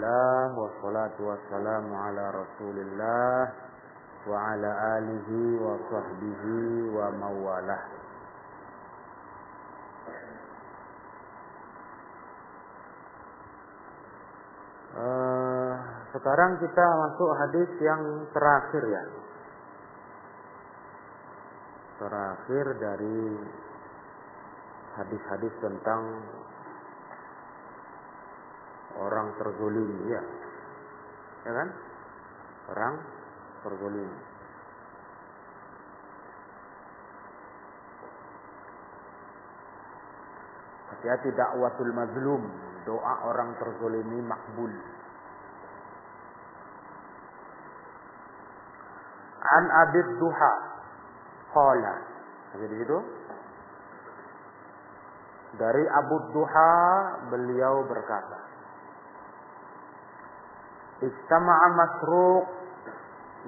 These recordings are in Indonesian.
Wassalatu wassalamu ala Rasulillah wa ala alihi wa sahbihi wa mawalah. Uh, sekarang kita masuk hadis yang terakhir ya. Terakhir dari hadis-hadis tentang orang terzolimi ya ya kan? Orang terzolimi hati-hati dakwatul mazlum. Doa orang terzolimi makbul. An abid duha. Qala. Jadi itu dari Abu Duha beliau berkata Istama'a Masruq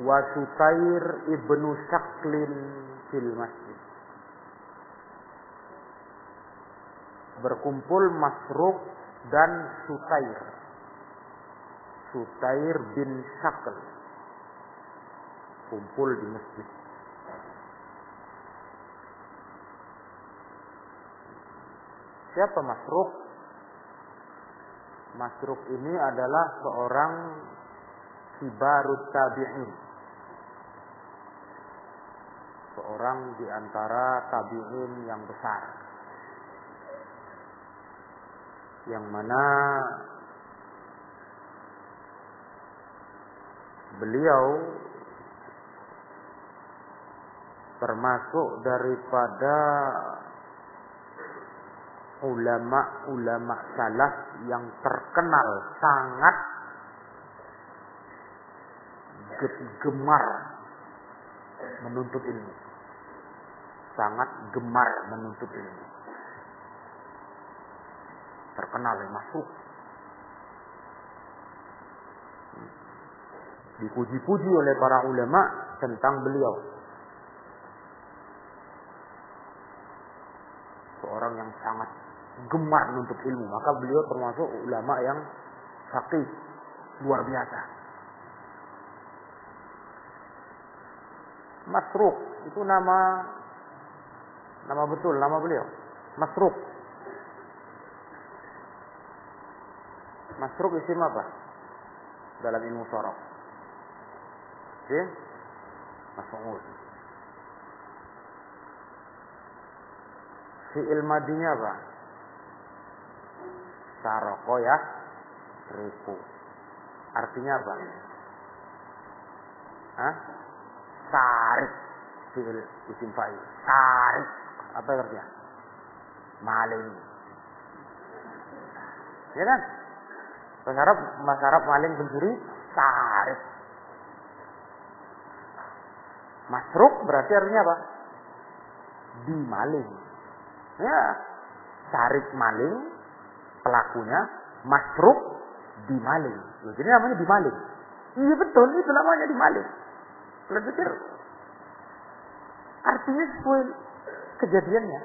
wa Sutair ibnu Syaklin fil masjid. Berkumpul Masruq dan Sutair. Sutair bin Syakl. Kumpul di masjid. Siapa Masruq? Masruk ini adalah seorang kibarut tabi'in. Seorang di antara tabi'in yang besar. Yang mana beliau termasuk daripada ulama-ulama salaf yang terkenal sangat gemar menuntut ilmu. Sangat gemar menuntut ilmu. Terkenal yang masuk. Dipuji-puji oleh para ulama tentang beliau. Seorang yang sangat gemar menuntut ilmu. Maka beliau termasuk ulama yang fakih luar biasa. Masruk itu nama nama betul nama beliau. Masruk. Masruk isim apa? Dalam ilmu sorok. Isim Mas'ul. Fi'il madinya apa? Saroko ya ribu. Artinya apa? Hah? Sarik. Fi'il isim fa'il. Sarik. Apa artinya? Maling. Ya kan? Bahasa Arab maling pencuri, sarik. Masruk berarti artinya apa? Dimaling. Ya, sarik maling, pelakunya masruk dimaling. Jadi namanya dimaling. Iya betul, itu namanya dimaling. Kalian pikir artinya sesuai kejadiannya.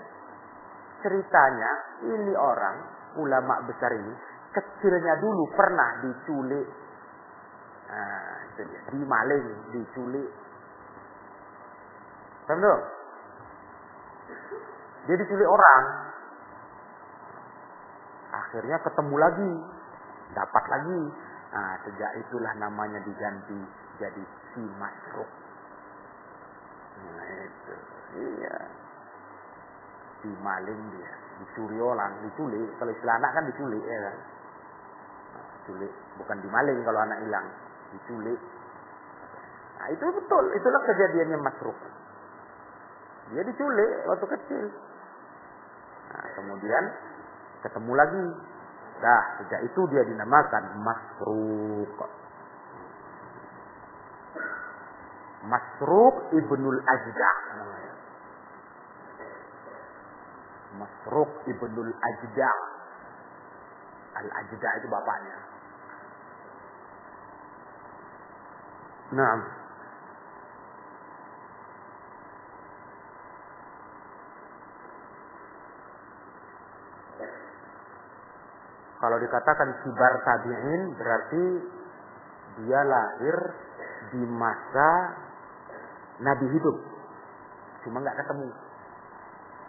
Ceritanya ini orang ulama besar ini kecilnya dulu pernah diculik. Nah, itu dia. Dimaling, diculik. Paham dong? Dia diculik orang, Akhirnya ketemu lagi, dapat lagi. Nah, sejak itulah namanya diganti jadi si masruk. Nah, itu. Iya. Si maling dia, dicuri orang, diculik. Kalau istilah anak kan diculik ya kan. Nah, diculik, bukan dimaling kalau anak hilang, diculik. Nah, itu betul, itulah kejadiannya masruk. Dia diculik waktu kecil. Nah, kemudian ketemu lagi. Dah, sejak itu dia dinamakan Masruk. Masruk ibnul Ajda namanya. Masruk ibnul Ajda. Al-Ajda itu bapaknya. Nah, Kalau dikatakan kibar tabi'in berarti dia lahir di masa Nabi hidup. Cuma nggak ketemu.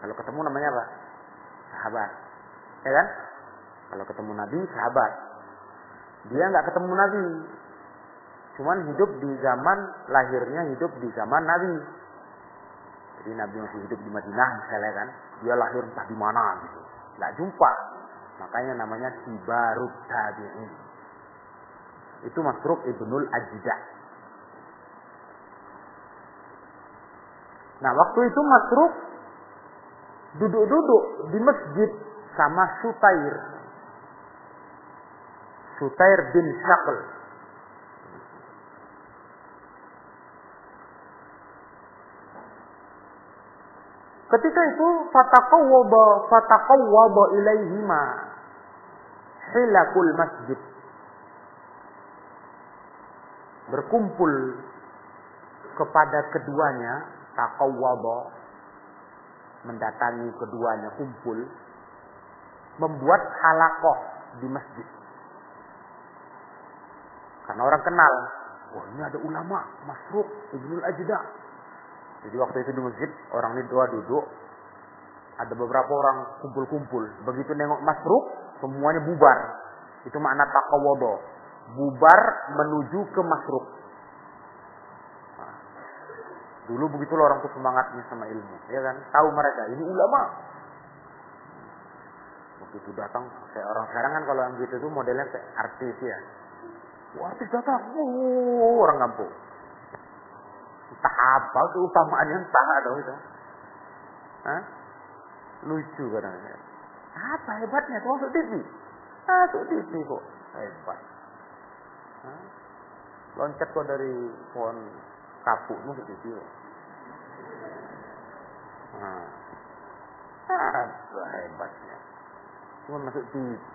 Kalau ketemu namanya apa? Sahabat. Ya kan? Kalau ketemu Nabi, sahabat. Dia nggak ketemu Nabi. Cuman hidup di zaman lahirnya hidup di zaman Nabi. Jadi Nabi masih hidup di Madinah misalnya kan. Dia lahir entah di mana gitu. Nggak jumpa. Makanya namanya Kibarut Tabi'in. Itu Masruk Ibnul Ajda. Nah waktu itu Masruk duduk-duduk di masjid sama Sutair. Sutair bin Syakl. Ketika itu fataqawwada fataqawwada ilaihima hilakul masjid. Berkumpul kepada keduanya taqawwada mendatangi keduanya kumpul membuat halakoh di masjid. Karena orang kenal, wah ini ada ulama, Masruk, Ibnul Ajda. Jadi waktu itu di masjid, orang ini dua duduk, ada beberapa orang kumpul-kumpul. Begitu nengok Masruk, semuanya bubar. Itu makna taqawodo. Bubar menuju ke Masruk. Nah, dulu begitu orang tuh semangatnya sama ilmu, ya kan? Tahu mereka, ini ulama. Begitu datang, kayak orang sekarang kan kalau yang gitu tuh modelnya kayak artis ya. Wah, artis datang, uh, orang kampung. Entah apa keutamaannya entah ada itu. Hah? Lucu kadang-kadang. Apa hebatnya masuk TV? Masuk TV kok. Hebat. Hah? Loncat kok dari pohon kapuk masuk TV kok. Apa hebatnya? Cuma masuk TV.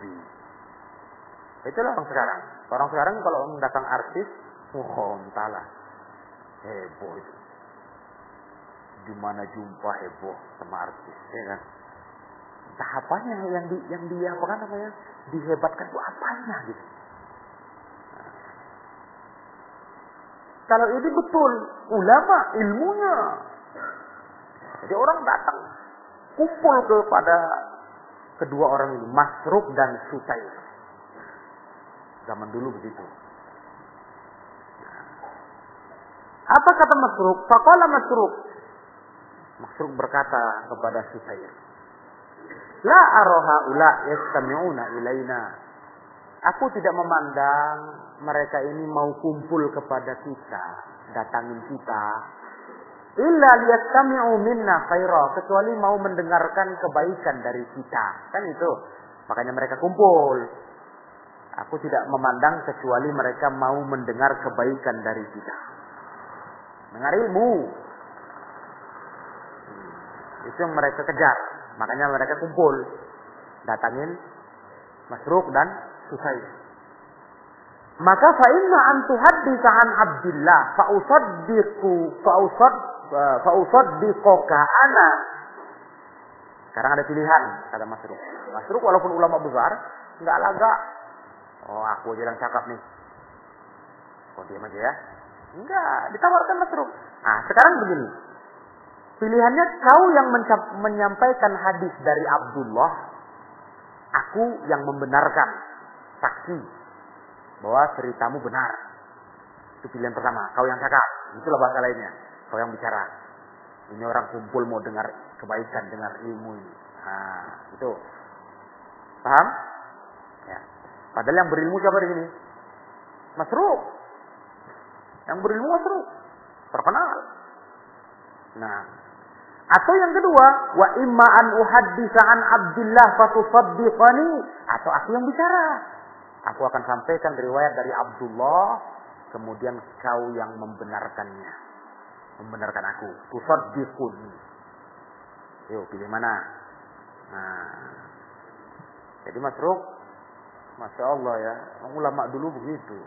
Itulah orang sekarang. Orang sekarang kalau mendatang artis, oh entahlah. Heboh itu. Di mana jumpa heboh sama artis, ya kan? Entah apanya yang di yang dia apa kan namanya dihebatkan itu apanya gitu. Kalau ini betul ulama ilmunya. Jadi orang datang kumpul kepada kedua orang ini, Masruk dan Sutair. Zaman dulu begitu. Apa kata Masruk? Faqala Masruk. Masruk berkata kepada Susair. La aroha ula yastami'una ilaina. Aku tidak memandang mereka ini mau kumpul kepada kita, datangin kita. Illa liyastami'u minna khaira, kecuali mau mendengarkan kebaikan dari kita. Kan itu. Makanya mereka kumpul. Aku tidak memandang kecuali mereka mau mendengar kebaikan dari kita. Dengar ilmu. Itu yang mereka kejar. Makanya mereka kumpul. Datangin Masruk dan Susaid. Maka fa'inna an tuhaddisa an Abdillah fa'usaddiqu fa'usad fa'usaddiqoka ana. Sekarang ada pilihan kata Masruk. Masruk walaupun ulama besar nggak lagak. Oh aku aja yang cakap nih. Kau diam aja ya. Enggak, ditawarkan Masruk. Nah, sekarang begini. Pilihannya kau yang menyampaikan hadis dari Abdullah, aku yang membenarkan saksi bahwa ceritamu benar. Itu pilihan pertama. Kau yang cakap. Itulah bahasa lainnya. Kau yang bicara. Ini orang kumpul mau dengar kebaikan, dengar ilmu ini. Nah, itu. Paham? Ya. Padahal yang berilmu siapa di sini? Masruk. Yang berilmu Masruk. Terkenal. Nah, atau yang kedua, wa imma an uhaddisa an Abdullah fatusaddiqani atau aku yang bicara. Aku akan sampaikan riwayat dari Abdullah, kemudian kau yang membenarkannya. Membenarkan aku. Tusaddiquni. Yuk, pilih mana? Nah. Jadi Masruk, Masya Allah ya, ulama dulu begitu.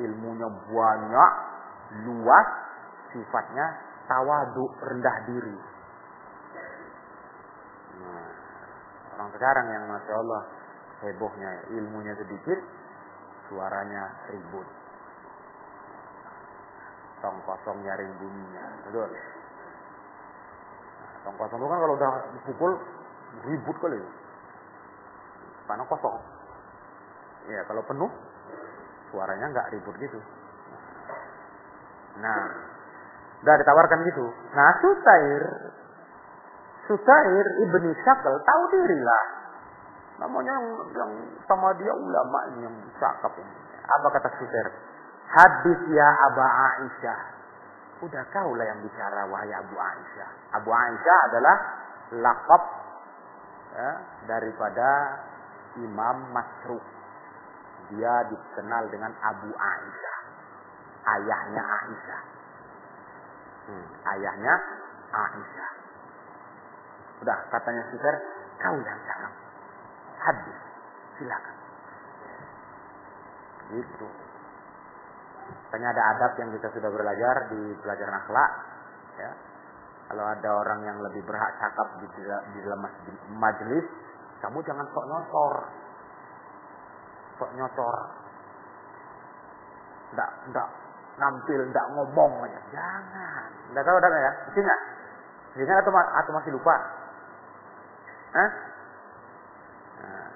Ilmunya banyak, luas, sifatnya tawadu, rendah diri. Nah, orang sekarang yang Masya Allah hebohnya ilmunya sedikit, suaranya ribut. Tong kosong nyaring bunyinya, betul. Nah, tong kosong itu kan kalau udah dipukul ribut kali. Karena kosong. Ya kalau penuh suaranya nggak ribut gitu. Nah, udah ditawarkan gitu. Nah, Sutair Sutair ibni Syakal tahu diri lah. Namanya yang, yang sama dia ulama yang cakap ini. Apa kata Sutair? Hadis ya Aba Aisyah. Udah kau lah yang bicara wahai Abu Aisyah. Abu Aisyah adalah lakop ya, daripada Imam Masruk. Dia dikenal dengan Abu Aisyah. Ayahnya Aisyah. Hmm, ayahnya Aisyah. Udah katanya Sufyan, kau yang cakap. Hadis. Silakan. Gitu. Tanya ada adab yang kita sudah belajar di pelajaran akhlak. Ya. Kalau ada orang yang lebih berhak cakap di, di dalam majelis, kamu jangan sok nyosor. Sok nyosor. Nggak, nggak nampil, nggak ngomong aja. Jangan. Nggak tahu ada ya? Ingat. Ingat atau, atau masih lupa? Hah? Nah,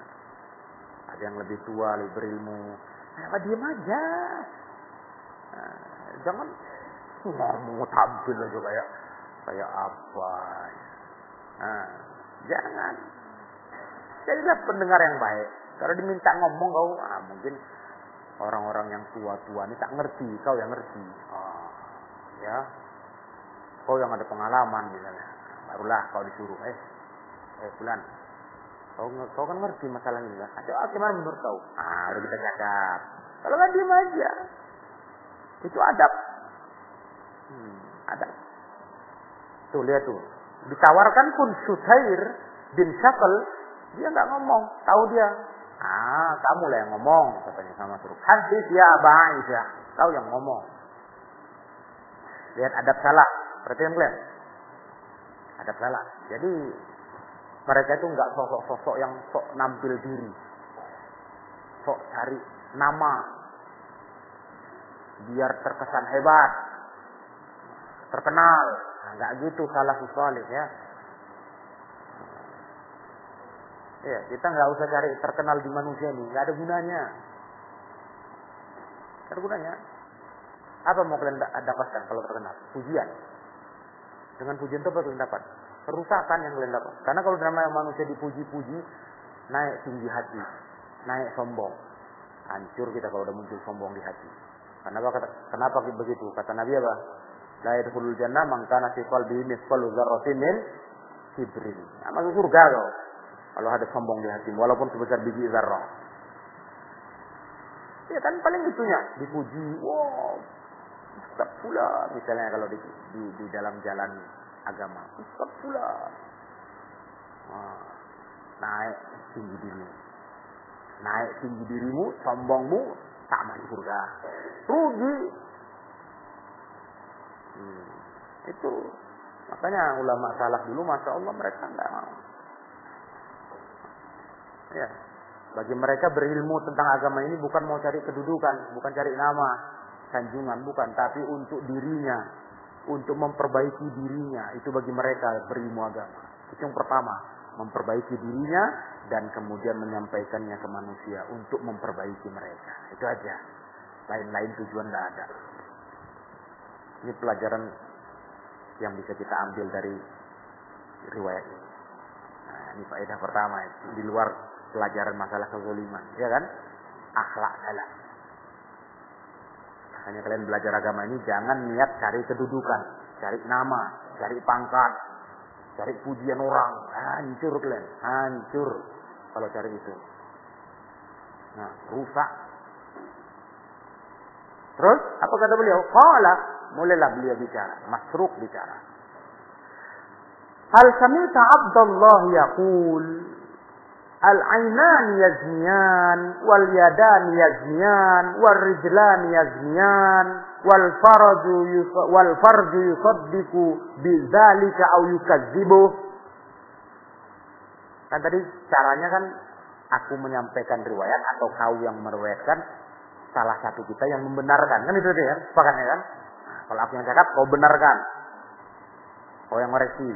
ada yang lebih tua, lebih berilmu. Nah, diam aja. Nah, jangan mau tampil aja kayak kayak apa. Nah, jangan. Jadilah pendengar yang baik. Kalau diminta ngomong kau, ah, mungkin orang-orang yang tua-tua ini tak ngerti, kau yang ngerti. Oh, ya, kau yang ada pengalaman misalnya, barulah kau disuruh, eh, eh bulan, kau kau kan ngerti masalah ini kan? Ada ah, gimana menurut kau? Ah, udah kita cakap. Kalau kan diem aja, itu adab. Hmm, adab. Tuh lihat tuh, ditawarkan pun Suhair bin Syakal dia nggak ngomong, tahu dia. Ah, kamu lah yang ngomong, katanya sama suruh. Hadis ya Aba Aisyah, kau yang ngomong. Lihat adab salah, perhatian kalian. Adab salah. Jadi mereka itu nggak sosok-sosok yang sok nampil diri, sok cari nama, biar terkesan hebat, terkenal. Nggak gitu salah salih ya. Ya, kita nggak usah cari terkenal di manusia ini, nggak ada gunanya. Nggak ada gunanya. Apa mau kalian dapatkan kalau terkenal? Pujian. Dengan pujian itu apa kalian dapat? Kerusakan yang kalian dapat. Karena kalau namanya manusia dipuji-puji, naik tinggi hati, naik sombong. Hancur kita kalau udah muncul sombong di hati. Kenapa kenapa begitu? Kata Nabi apa? La yadkhulul jannah man kana fi qalbihi mithqalu kibrin. Nah, masuk surga kau. Kalau ada sombong di hatimu, walaupun sebesar biji zarrah. Ya kan paling itunya dipuji. Wow, Ustaz pula misalnya kalau di, di, di dalam jalan agama. Ustaz pula. Nah, naik tinggi dirimu. Naik tinggi dirimu, sombongmu, tak masuk surga. Rugi. Hmm, itu makanya ulama salah dulu, masya Allah mereka nggak mau. Ya. Bagi mereka berilmu tentang agama ini bukan mau cari kedudukan, bukan cari nama, sanjungan, bukan, tapi untuk dirinya, untuk memperbaiki dirinya. Itu bagi mereka berilmu agama. Itu yang pertama, memperbaiki dirinya dan kemudian menyampaikannya ke manusia untuk memperbaiki mereka. Itu aja. Lain-lain tujuan tidak ada. Ini pelajaran yang bisa kita ambil dari riwayat ini. Nah, ini faedah pertama di luar pelajaran masalah kezaliman, ya kan? Akhlak salah. Hanya kalian belajar agama ini jangan niat cari kedudukan, cari nama, cari pangkat, cari pujian orang. Hancur kalian, hancur kalau cari itu. Nah, rusak. Terus apa kata beliau? Qala, mulailah beliau bicara, masruk bicara. Hal samita Abdullah yaqul Al-ainan yazniyan, wal yadan yazniyan, wal rijlan yazniyan, wal farju wal farju yusaddiqu bidzalika aw yukadzibu. Kan tadi caranya kan aku menyampaikan riwayat atau kau yang meriwayatkan salah satu kita yang membenarkan. Kan itu dia sepakatnya kan? Kalau aku yang cakap kau benarkan. Kau yang meresi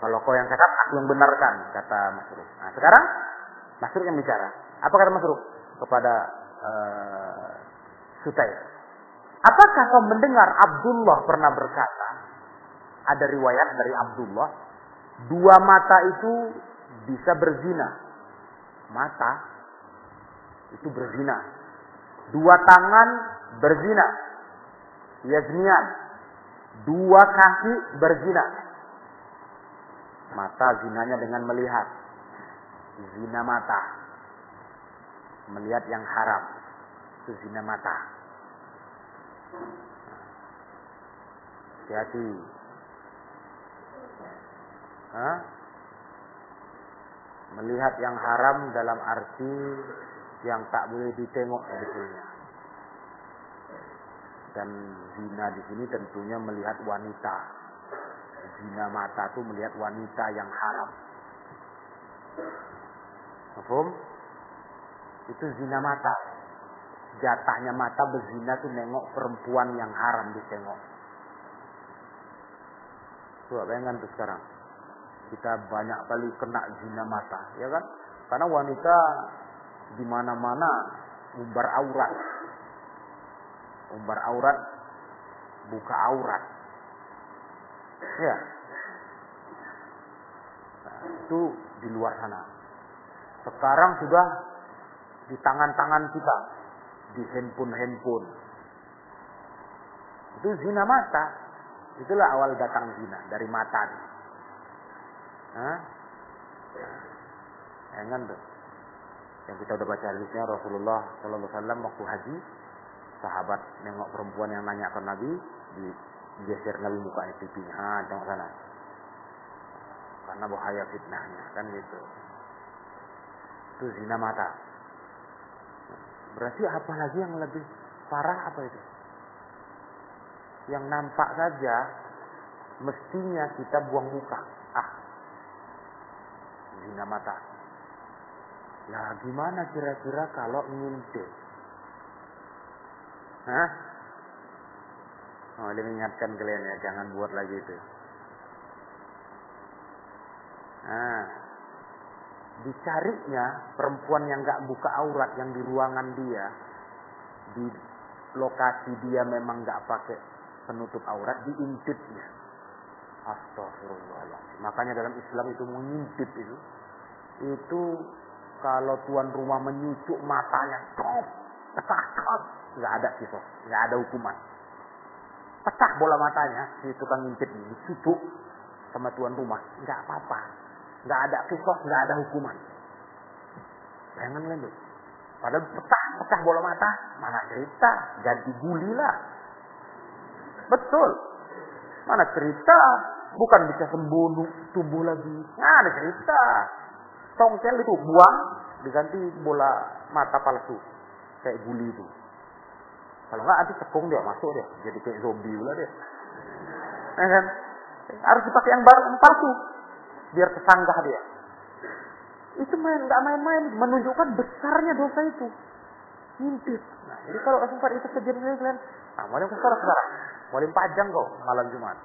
kalau kau yang cakap aku yang benarkan kata Masruk nah sekarang Masruk yang bicara apa kata Masruk kepada uh, Sutair apakah kau mendengar Abdullah pernah berkata ada riwayat dari Abdullah dua mata itu bisa berzina mata itu berzina. Dua tangan berzina. Yaznian. Dua kaki berzina. Mata zinanya dengan melihat. Zina mata. Melihat yang haram. Itu zina mata. Hati-hati. Melihat yang haram dalam arti yang tak boleh ditengok sebetulnya. Dan zina di sini tentunya melihat wanita. Zina mata itu melihat wanita yang haram. Mahfum? Itu zina mata. Jatahnya mata berzina tuh nengok perempuan yang haram ditengok. Coba bayangkan tuh sekarang kita banyak kali kena zina mata, ya kan? Karena wanita di mana-mana umbar aurat. Umbar aurat buka aurat. Ya. Nah, itu di luar sana. Sekarang sudah di tangan-tangan kita, di handphone-handphone. Itu zina mata. Itulah awal datang zina dari mata. Hah? Jangan tuh. Yang kita udah baca hadisnya Rasulullah Sallallahu Alaihi Wasallam waktu haji, sahabat nengok perempuan yang nanya ke Nabi, di geser Nabi mukanya pipinya, ah tengok sana. Karena bahaya fitnahnya, kan gitu. Itu zina mata. Berarti apa lagi yang lebih parah apa itu? Yang nampak saja mestinya kita buang muka. Ah, zina mata. Nah, gimana kira-kira kalau ngintip? Hah? Oh, dia mengingatkan kalian ya, jangan buat lagi itu. Nah, dicarinya perempuan yang gak buka aurat yang di ruangan dia, di lokasi dia memang gak pakai penutup aurat, diintipnya. Astagfirullahaladzim. Makanya dalam Islam itu mengintip itu. Itu kalau tuan rumah menyucuk matanya. Top. Pecah. Nggak ada kisah. Nggak ada hukuman. Pecah bola matanya. Si tukang ngintip ini. Cucuk sama tuan rumah. Nggak apa-apa. Nggak ada kisah. Nggak ada hukuman. Jangan lanjut. Padahal pecah, pecah bola mata. Mana cerita. Ganti guli lah. Betul. Mana cerita Bukan bisa sembuh tumbuh lagi. Nah, ada cerita. Tongkel itu buang diganti bola mata palsu kayak guli itu. Kalau nggak nanti cekung dia masuk dia jadi kayak zombie lah dia. Ya kan? Harus dipakai yang baru yang palsu biar kesanggah dia. Itu main nggak main-main menunjukkan besarnya dosa itu. Ngintip. Nah, jadi kalau sempat itu kejadian kalian, nah, mau yang sekarang sekarang, mau pajang kok malam Jumat.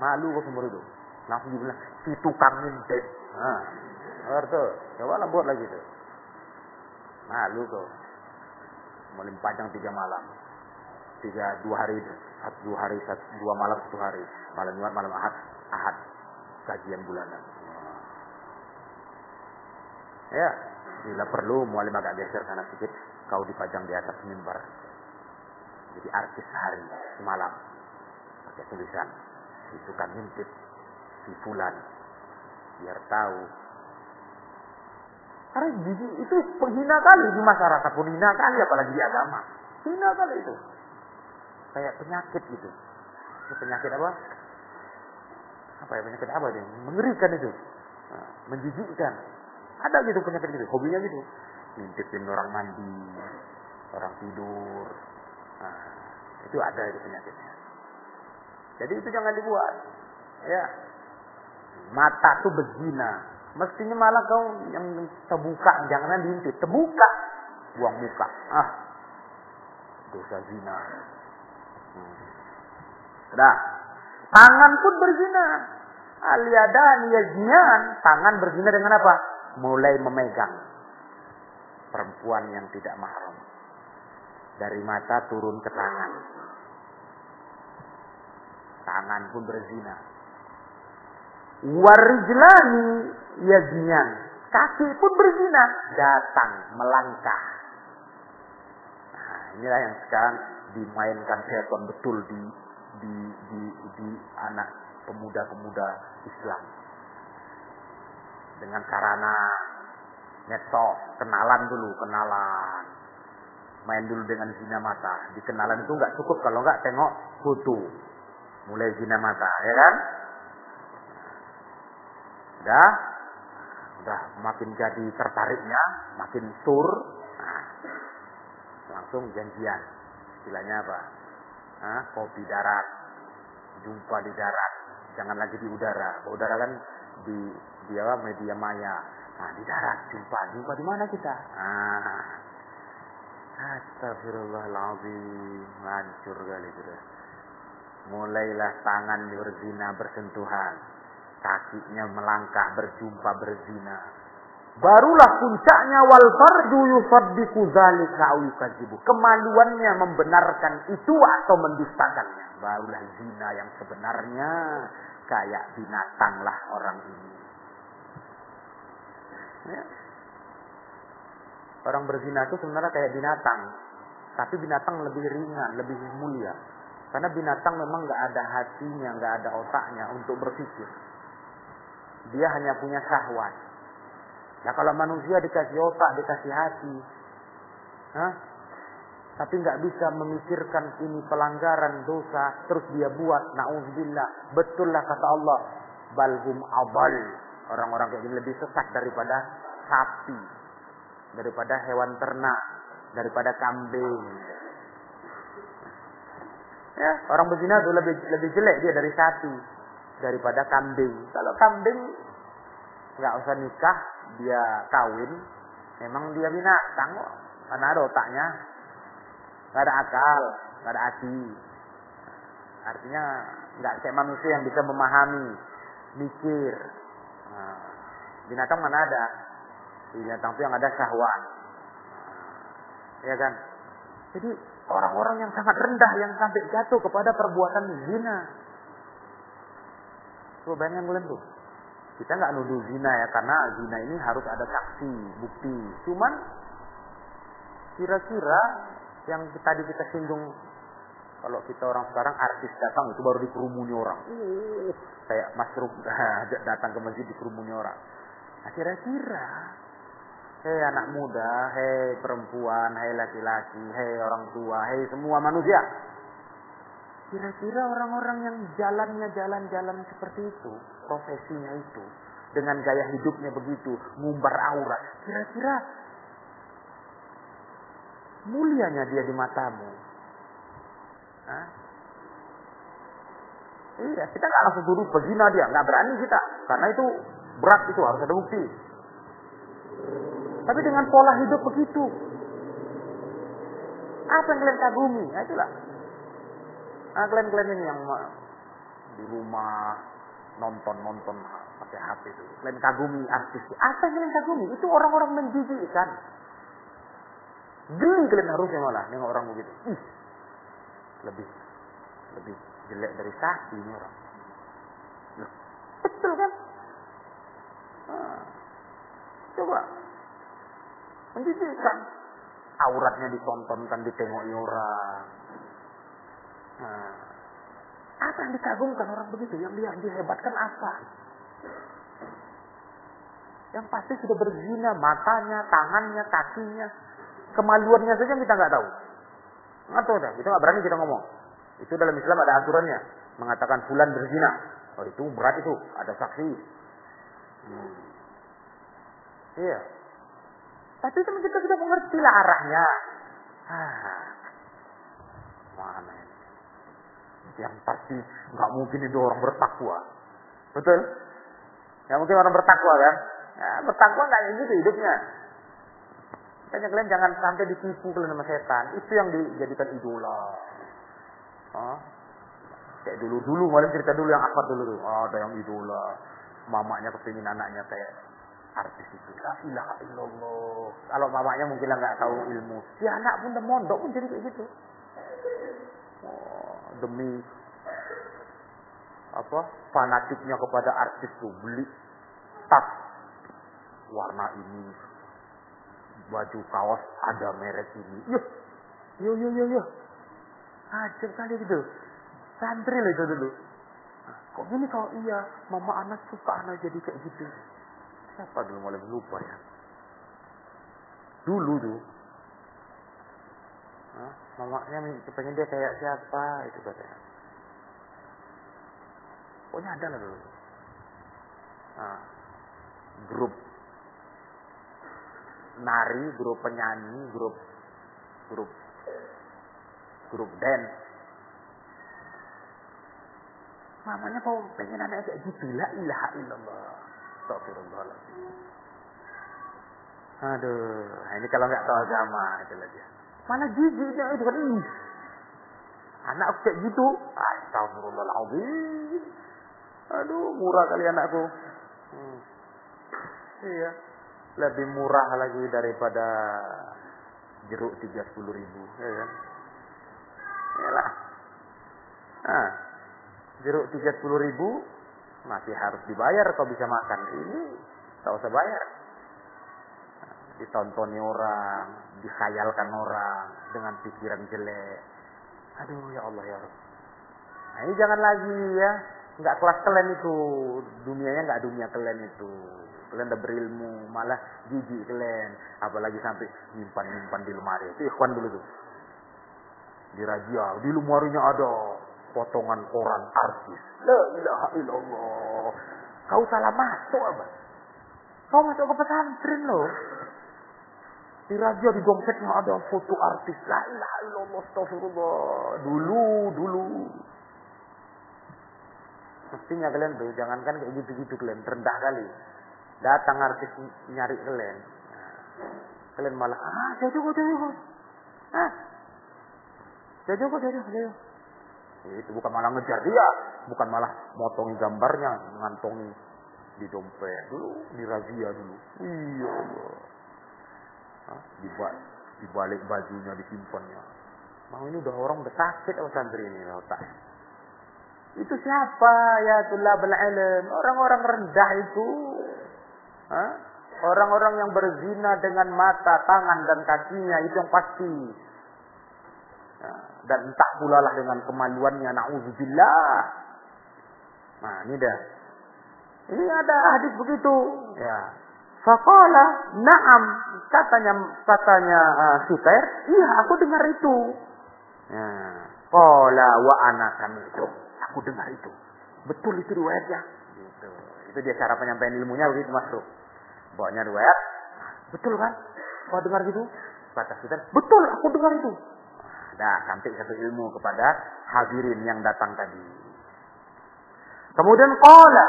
Malu kau semua itu. Langsung dibilang, si tukang ngintip. Nah, tuh. Coba lah buat lagi tuh. Malu kau. Malam panjang tiga malam. Tiga, dua hari itu. Satu, dua hari, satu, dua malam, satu hari. Malam Jumat, malam Ahad. Ahad. Kajian bulanan. Ya, bila perlu mualim agak geser sana sedikit, kau dipajang di atas mimbar. Jadi artis hari semalam. Pakai tulisan itu kan ngintip si fulan. Biar tahu. Karena itu penghina kali di masyarakat pun hina kali apalagi di agama. Hina kali itu. Kayak penyakit gitu. Itu penyakit apa apa ya penyakit apa dia mengerikan itu nah, menjijikkan ada gitu penyakit gitu hobinya gitu ngintipin orang mandi orang tidur nah, itu ada itu penyakitnya jadi itu jangan dibuat. Ya. Mata tuh berzina. Mestinya malah kau yang terbuka, jangan diintip, terbuka, buang muka. Ah, dosa zina. Hmm. Sudah. Tangan pun berzina. Aliadan yaznian, tangan berzina dengan apa? Mulai memegang perempuan yang tidak mahram. Dari mata turun ke tangan. Tangan pun berzina. Warijlani yaznian. Kaki pun berzina. Datang, melangkah. Nah, inilah yang sekarang dimainkan setan betul di di di, di anak pemuda-pemuda Islam. Dengan sarana medsos, kenalan dulu, kenalan. Main dulu dengan zina mata. Di kenalan itu nggak cukup kalau nggak tengok foto. Mulai zina mata, ya kan? Udah, udah makin jadi tertariknya, makin sur, nah, langsung janjian. Istilahnya apa? Hah? kopi darat, jumpa di darat, jangan lagi di udara. Udara kan di di apa media maya. Nah, di darat jumpa, jumpa di mana kita? Ah. Astagfirullahaladzim, hancur kali sudah. Mulailah tangan berzina bersentuhan, kakinya melangkah berjumpa berzina. Barulah puncaknya wal fardu yusaddiqu dzalika aw yukadzibu. Kemaluannya membenarkan itu atau mendustakannya. Barulah zina yang sebenarnya kayak binatanglah orang ini. Ya. Orang berzina itu sebenarnya kayak binatang. Tapi binatang lebih ringan, lebih mulia. Karena binatang memang nggak ada hatinya, nggak ada otaknya untuk berpikir. Dia hanya punya syahwat. Nah kalau manusia dikasih otak, dikasih hati, Hah? tapi nggak bisa memikirkan ini pelanggaran dosa, terus dia buat, nauzubillah, betul lah kata Allah, balhum abal. Orang-orang kayak gini lebih sesat daripada sapi, daripada hewan ternak, daripada kambing. Ya, orang berzina itu lebih lebih jelek dia dari sapi daripada kambing. Kalau kambing nggak usah nikah, dia kawin, memang dia binatang kok. Karena ada otaknya, nggak ada akal, nggak ada hati. Artinya nggak kayak manusia yang bisa memahami, mikir. Nah, binatang mana ada? Binatang itu yang ada syahwat. Ya kan? Jadi orang-orang yang sangat rendah yang sampai jatuh kepada perbuatan zina. Coba bayangkan kalian tuh. Kita nggak nuduh zina ya karena zina ini harus ada saksi, bukti. Cuman kira-kira yang tadi kita singgung kalau kita orang sekarang artis datang itu baru dikerumuni orang. Kayak masruk datang ke masjid dikerumuni orang. Nah, kira-kira Hei anak muda, hei perempuan, hei laki-laki, hei orang tua, hei semua manusia. Kira-kira orang-orang yang jalannya jalan-jalan seperti itu, profesinya itu, dengan gaya hidupnya begitu, ngumbar aurat, kira-kira mulianya dia di matamu. Hah? Iya, kita nggak langsung tuduh pezina dia, nggak berani kita, karena itu berat itu harus ada bukti. Tapi dengan pola hidup begitu. Apa yang kalian kagumi? Nah, itulah. Nah, kalian-kalian ini yang di rumah nonton-nonton pakai HP itu. Kalian kagumi artis. Apa yang kalian kagumi? Itu orang-orang menjijikkan. Geli kalian harusnya malah nengok orang begitu. Ih, lebih lebih jelek dari sapi ini orang. Loh, betul kan? Nah, coba menjijikkan. Auratnya ditontonkan, ditengoki orang. Nah, apa yang dikagumkan orang begitu? Yang dia dihebatkan apa? Yang pasti sudah berzina matanya, tangannya, kakinya, kemaluannya saja kita nggak tahu. Nggak tahu dah, kita nggak berani kita ngomong. Itu dalam Islam ada aturannya, mengatakan fulan berzina. Oh itu berat itu, ada saksi. Hmm. Iya, tapi itu kita sudah mengerti lah arahnya. Ah, mana ini? Yang pasti nggak mungkin itu orang bertakwa. Betul? Yang mungkin orang bertakwa kan? Nah, bertakwa nggak gitu hidupnya. Makanya kalian jangan sampai ditipu kalian sama setan. Itu yang dijadikan idola. Oh. Kayak dulu-dulu, malah cerita dulu yang akad dulu. Oh, ada yang idola. Mamanya kepingin anaknya kayak artis itu. La ilaha illallah. Kalau mamanya mungkin nggak tahu ilmu. Si anak pun udah mondok pun jadi kayak gitu. Oh, demi apa fanatiknya kepada artis tuh beli tas warna ini baju kaos ada merek ini. Yuk yuk yuk yuk yuk aja kali gitu. Santri lah itu dulu. Kok gini kalau iya mama anak suka anak jadi kayak gitu. Siapa dulu mulai lupa ya? Dulu tuh? Mamanya pengen dia kayak siapa itu katanya pokoknya ada lah dulu nah, grup nari, grup penyanyi, grup grup grup dance. Mamanya kau pengen anak kayak gitu, la ilaha illallah. Aduh, ini kalau nggak tahu agama itu lagi. Mana giginya itu kan ih. Anak aku kayak gitu. Astagfirullahaladzim. Aduh, murah kali anakku. Hmm. Iya lebih murah lagi daripada jeruk tiga puluh ribu, ya kan? Yalah. Nah, jeruk tiga puluh ribu masih harus dibayar kalau bisa makan. Ini tak usah bayar. Ditontoni orang, dikhayalkan orang dengan pikiran jelek. Aduh ya Allah ya Allah. Nah ini jangan lagi ya, nggak kelas kalian itu, dunianya nggak dunia kalian itu. Kalian udah berilmu malah jijik kalian. Apalagi sampai nyimpan nyimpan di lemari. Itu ikhwan dulu tuh. Di raja di lemarinya ada potongan koran artis. La ilaha illallah. Kau salah masuk apa kau masuk ke pesantren loh di raja di dompetnya ada foto artis la ilaha illallah astagfirullah dulu dulu mestinya kalian tuh jangankan kayak gitu-gitu kalian rendah kali Datang artis nyari kalian. kalian malah, ah jauh jauh jauh. Ah, jauh jauh jauh jauh. Itu bukan malah ngejar dia, bukan malah motongi gambarnya, ngantongi di dompet dulu, di razia dulu. Iya Allah. Di, ba di balik bajunya disimpannya. Mau ini udah orang udah sakit oh santri ini otak. Itu siapa ya tulabul ilm? Orang-orang rendah itu Orang-orang yang berzina dengan mata, tangan dan kakinya itu yang pasti. dan entah pula lah dengan kemaluannya, na'udzubillah. Nah, ini dah. Ini ada hadis begitu. Ya. Faqala na'am. Katanya katanya uh, Suter, iya aku dengar itu. Ya. Qala wa ana itu. Aku dengar itu. Betul itu riwayatnya. Gitu. Itu dia cara penyampaian ilmunya begitu masuk. Bawanya riwayat. Betul kan? Kau dengar gitu? Kata kita, betul aku dengar itu. Nah, sampai satu ilmu kepada hadirin yang datang tadi. Kemudian qala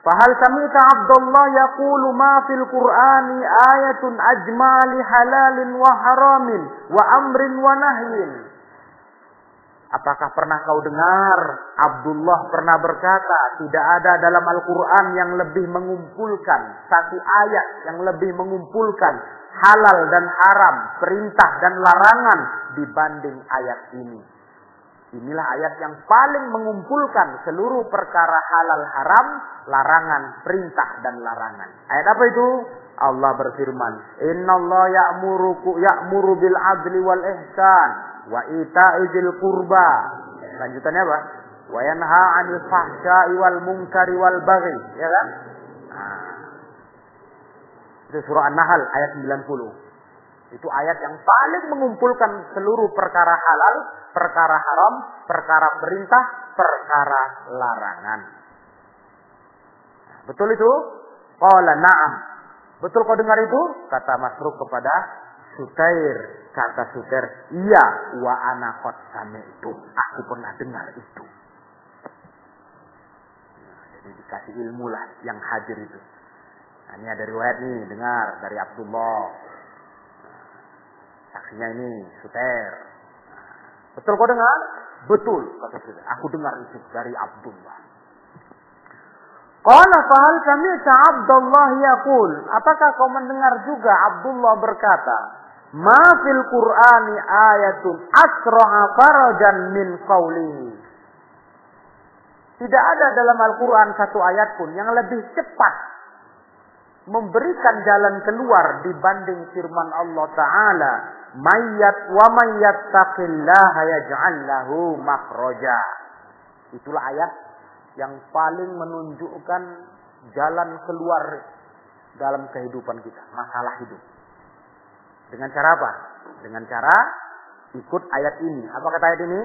Fahal sami'ta Abdullah yaqulu ma fil Qur'ani ayatun ajmali halalin wa haramin wa amrin wa nahyin. Apakah pernah kau dengar Abdullah pernah berkata tidak ada dalam Al-Quran yang lebih mengumpulkan satu ayat yang lebih mengumpulkan halal dan haram, perintah dan larangan dibanding ayat ini. Inilah ayat yang paling mengumpulkan seluruh perkara halal haram, larangan, perintah dan larangan. Ayat apa itu? Allah berfirman, "Inna Allah ya'muru ya'muru bil adli wal ihsan wa ita'izil qurba. Lanjutannya apa? Wa yanha 'anil fahsya'i wal munkari wal baghi, ya kan? Nah. Itu surah An-Nahl ayat 90. Itu ayat yang paling mengumpulkan seluruh perkara halal, perkara haram, perkara perintah, perkara larangan. Nah, betul itu? Qala na'am. Betul kau dengar itu? Kata Masruk kepada Sutair. Kata Suter, iya wa anakot sama itu. Aku pernah dengar itu. Nah, jadi dikasih ilmu lah yang hadir itu. Nah, ini ada riwayat nih, dengar dari Abdullah. Saksinya ini, Suter. Betul kau dengar? Betul, kata Suter. Aku dengar itu dari Abdullah. Qala fahal kami Abdullah yaqul. Apakah kau mendengar juga Abdullah berkata, "Ma fil Qur'ani ayatun asra'a farajan min qawlihi." Tidak ada dalam Al-Quran satu ayat pun yang lebih cepat memberikan jalan keluar dibanding firman Allah Ta'ala. Mayyat wa mayyattaqillaha yaj'al lahu makhraja. Itulah ayat yang paling menunjukkan jalan keluar dalam kehidupan kita, masalah hidup. Dengan cara apa? Dengan cara ikut ayat ini. Apa kata ayat ini?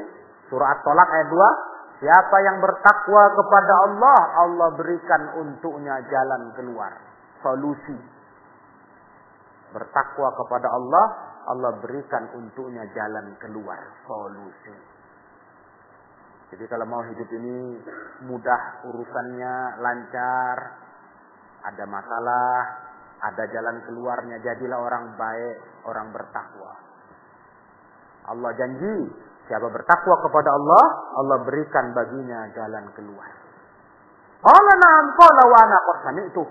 Surah At-Tolak ayat 2. Siapa yang bertakwa kepada Allah, Allah berikan untuknya jalan keluar, solusi. Bertakwa kepada Allah, Allah berikan untuknya jalan keluar, solusi. Jadi kalau mau hidup ini mudah urusannya, lancar, ada masalah, ada jalan keluarnya, jadilah orang baik, orang bertakwa. Allah janji, siapa bertakwa kepada Allah, Allah berikan baginya jalan keluar. Allah na'am qala wa ana itu.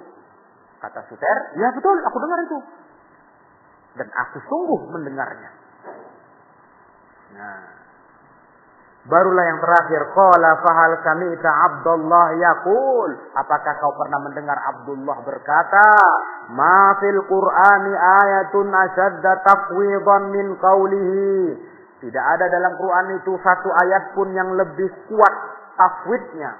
Kata Suter, ya betul, aku dengar itu. Dan aku sungguh mendengarnya. Nah, Barulah yang terakhir, qala fahal sami'ta Abdullah yaqul, apakah kau pernah mendengar Abdullah berkata, ma fil Qur'ani ayatun ashadda tafwidan min qawlihi. Tidak ada dalam Quran itu satu ayat pun yang lebih kuat tafwidnya,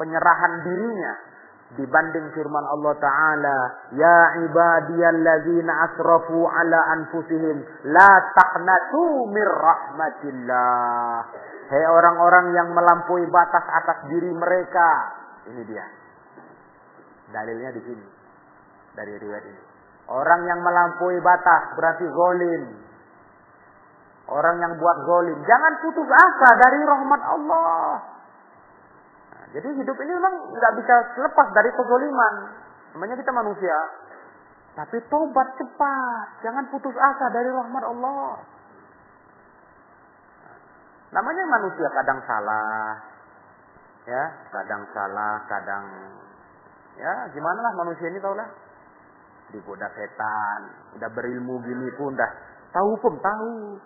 penyerahan dirinya dibanding firman Allah taala ya ibadiyalladzina asrafu ala anfusihim la taqnatu mir rahmatillah Hei orang-orang yang melampaui batas atas diri mereka. Ini dia. Dalilnya di sini. Dari riwayat ini. Orang yang melampaui batas berarti golim. Orang yang buat golim. Jangan putus asa dari rahmat Allah. Jadi hidup ini memang nggak bisa lepas dari kezoliman. Namanya kita manusia. Tapi tobat cepat. Jangan putus asa dari rahmat Allah. Namanya manusia kadang salah. Ya, kadang salah, kadang ya gimana lah manusia ini tau lah. Digoda setan, udah berilmu gini pun dah tahu hukum tahu,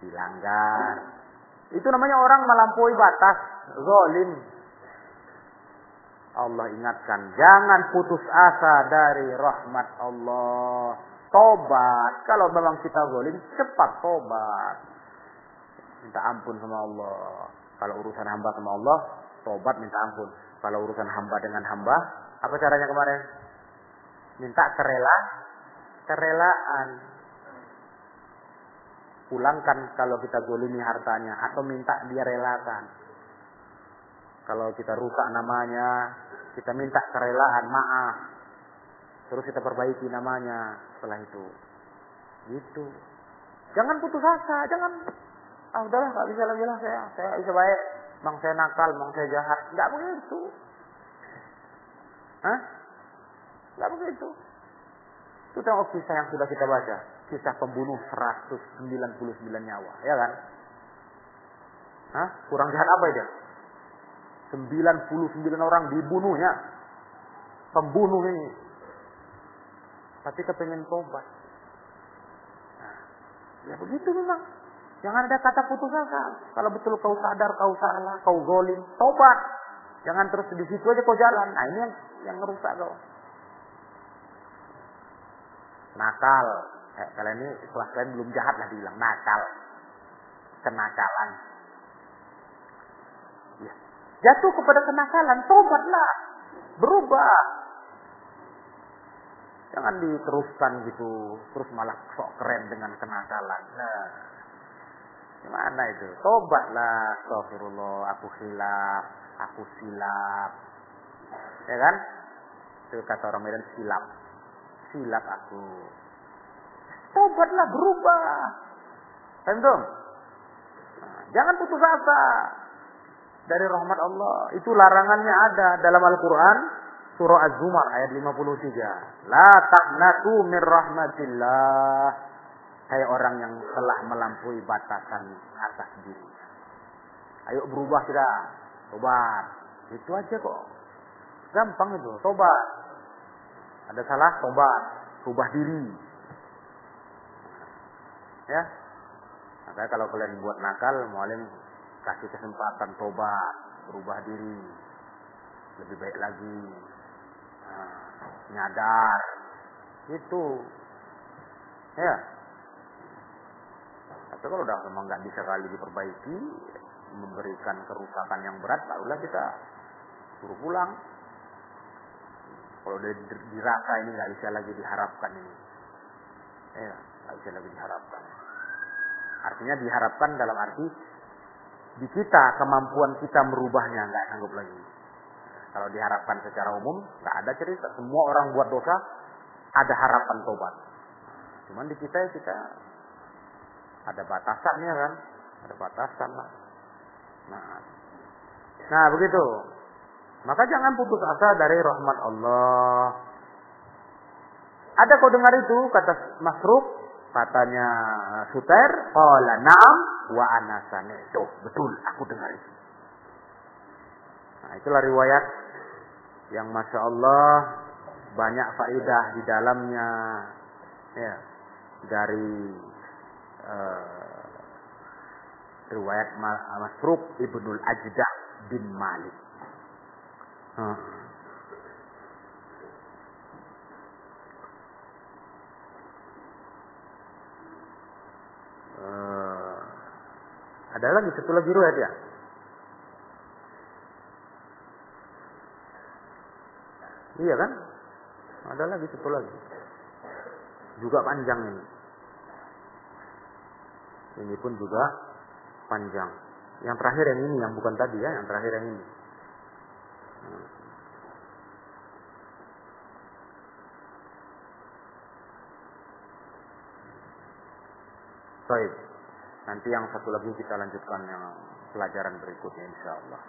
dilanggar. Itu namanya orang melampaui batas, zalim. Allah ingatkan, jangan putus asa dari rahmat Allah. Tobat, kalau memang kita zalim, cepat tobat minta ampun sama Allah. Kalau urusan hamba sama Allah, tobat minta ampun. Kalau urusan hamba dengan hamba, apa caranya kemarin? Minta kerela, kerelaan. Pulangkan kalau kita golimi hartanya atau minta dia relakan. Kalau kita rusak namanya, kita minta kerelaan, maaf. Terus kita perbaiki namanya setelah itu. Gitu. Jangan putus asa, jangan ah udahlah nggak bisa lagi lah saya saya bisa baik bang saya nakal bang saya jahat nggak begitu Hah? nggak begitu itu tengok kisah yang sudah kita baca kisah pembunuh 199 nyawa ya kan Hah? kurang jahat apa dia 99 orang dibunuhnya pembunuh ini tapi kepengen tobat nah, ya begitu memang Jangan ada kata putus asa. Kalau betul kau sadar, kau salah, kau golim, tobat. Jangan terus di situ aja kau jalan. Nah ini yang yang merusak kau. Nakal. Eh, kalian ini kelas kalian belum jahat lah dibilang nakal. Kenakalan. Jatuh kepada kenakalan, tobatlah. Berubah. Jangan diteruskan gitu, terus malah sok keren dengan kenakalan. Nah, Gimana itu? Tobatlah, astagfirullah, aku hilaf, aku silap. Ya kan? Itu kata orang Medan silap. Silap aku. Tobatlah, berubah. Tentu. Nah, jangan putus asa dari rahmat Allah. Itu larangannya ada dalam Al-Quran. Surah Az-Zumar ayat 53. La taqnatu min rahmatillah. Hai orang yang telah melampaui batasan atas diri. Ayo berubah kita. Tobat. Itu aja kok. Gampang itu, tobat. Ada salah, tobat. Ubah diri. Ya. Makanya kalau kalian buat nakal, mualim kasih kesempatan tobat, berubah diri. Lebih baik lagi. Nah, nyadar. Itu. Ya. Tapi kalau udah memang nggak bisa kali diperbaiki, memberikan kerusakan yang berat, barulah kita suruh pulang. Kalau udah dirasa ini nggak bisa lagi diharapkan ini, ya nggak bisa lagi diharapkan. Artinya diharapkan dalam arti di kita kemampuan kita merubahnya nggak sanggup lagi. Kalau diharapkan secara umum nggak ada cerita. Semua orang buat dosa ada harapan tobat. Cuman di kita ya kita ada batasannya kan, ada batasan lah. Nah, nah begitu. Maka jangan putus asa dari rahmat Allah. Ada kau dengar itu kata Masruk, katanya Suter, qala na'am wa ana itu. Betul, aku dengar itu. Nah, itulah riwayat yang Masya Allah banyak faidah di dalamnya ya dari uh, riwayat Masruk Ibnul Ajdah bin Malik. Uh. Uh, ada lagi satu lagi riwayat ya? Iya kan? Ada lagi satu lagi. Juga panjang ini. Ini pun juga panjang. Yang terakhir yang ini, yang bukan tadi ya, yang terakhir yang ini. Baik. Nanti yang satu lagi kita lanjutkan yang pelajaran berikutnya insya Allah.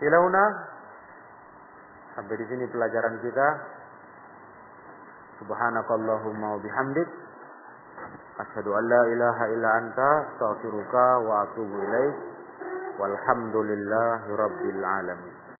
Ilauna sampai di sini pelajaran kita. Subhanakallahumma wa bihamdik asyhadu an la ilaha illa anta astaghfiruka wa atubu ilaik. Walhamdulillahi rabbil alamin.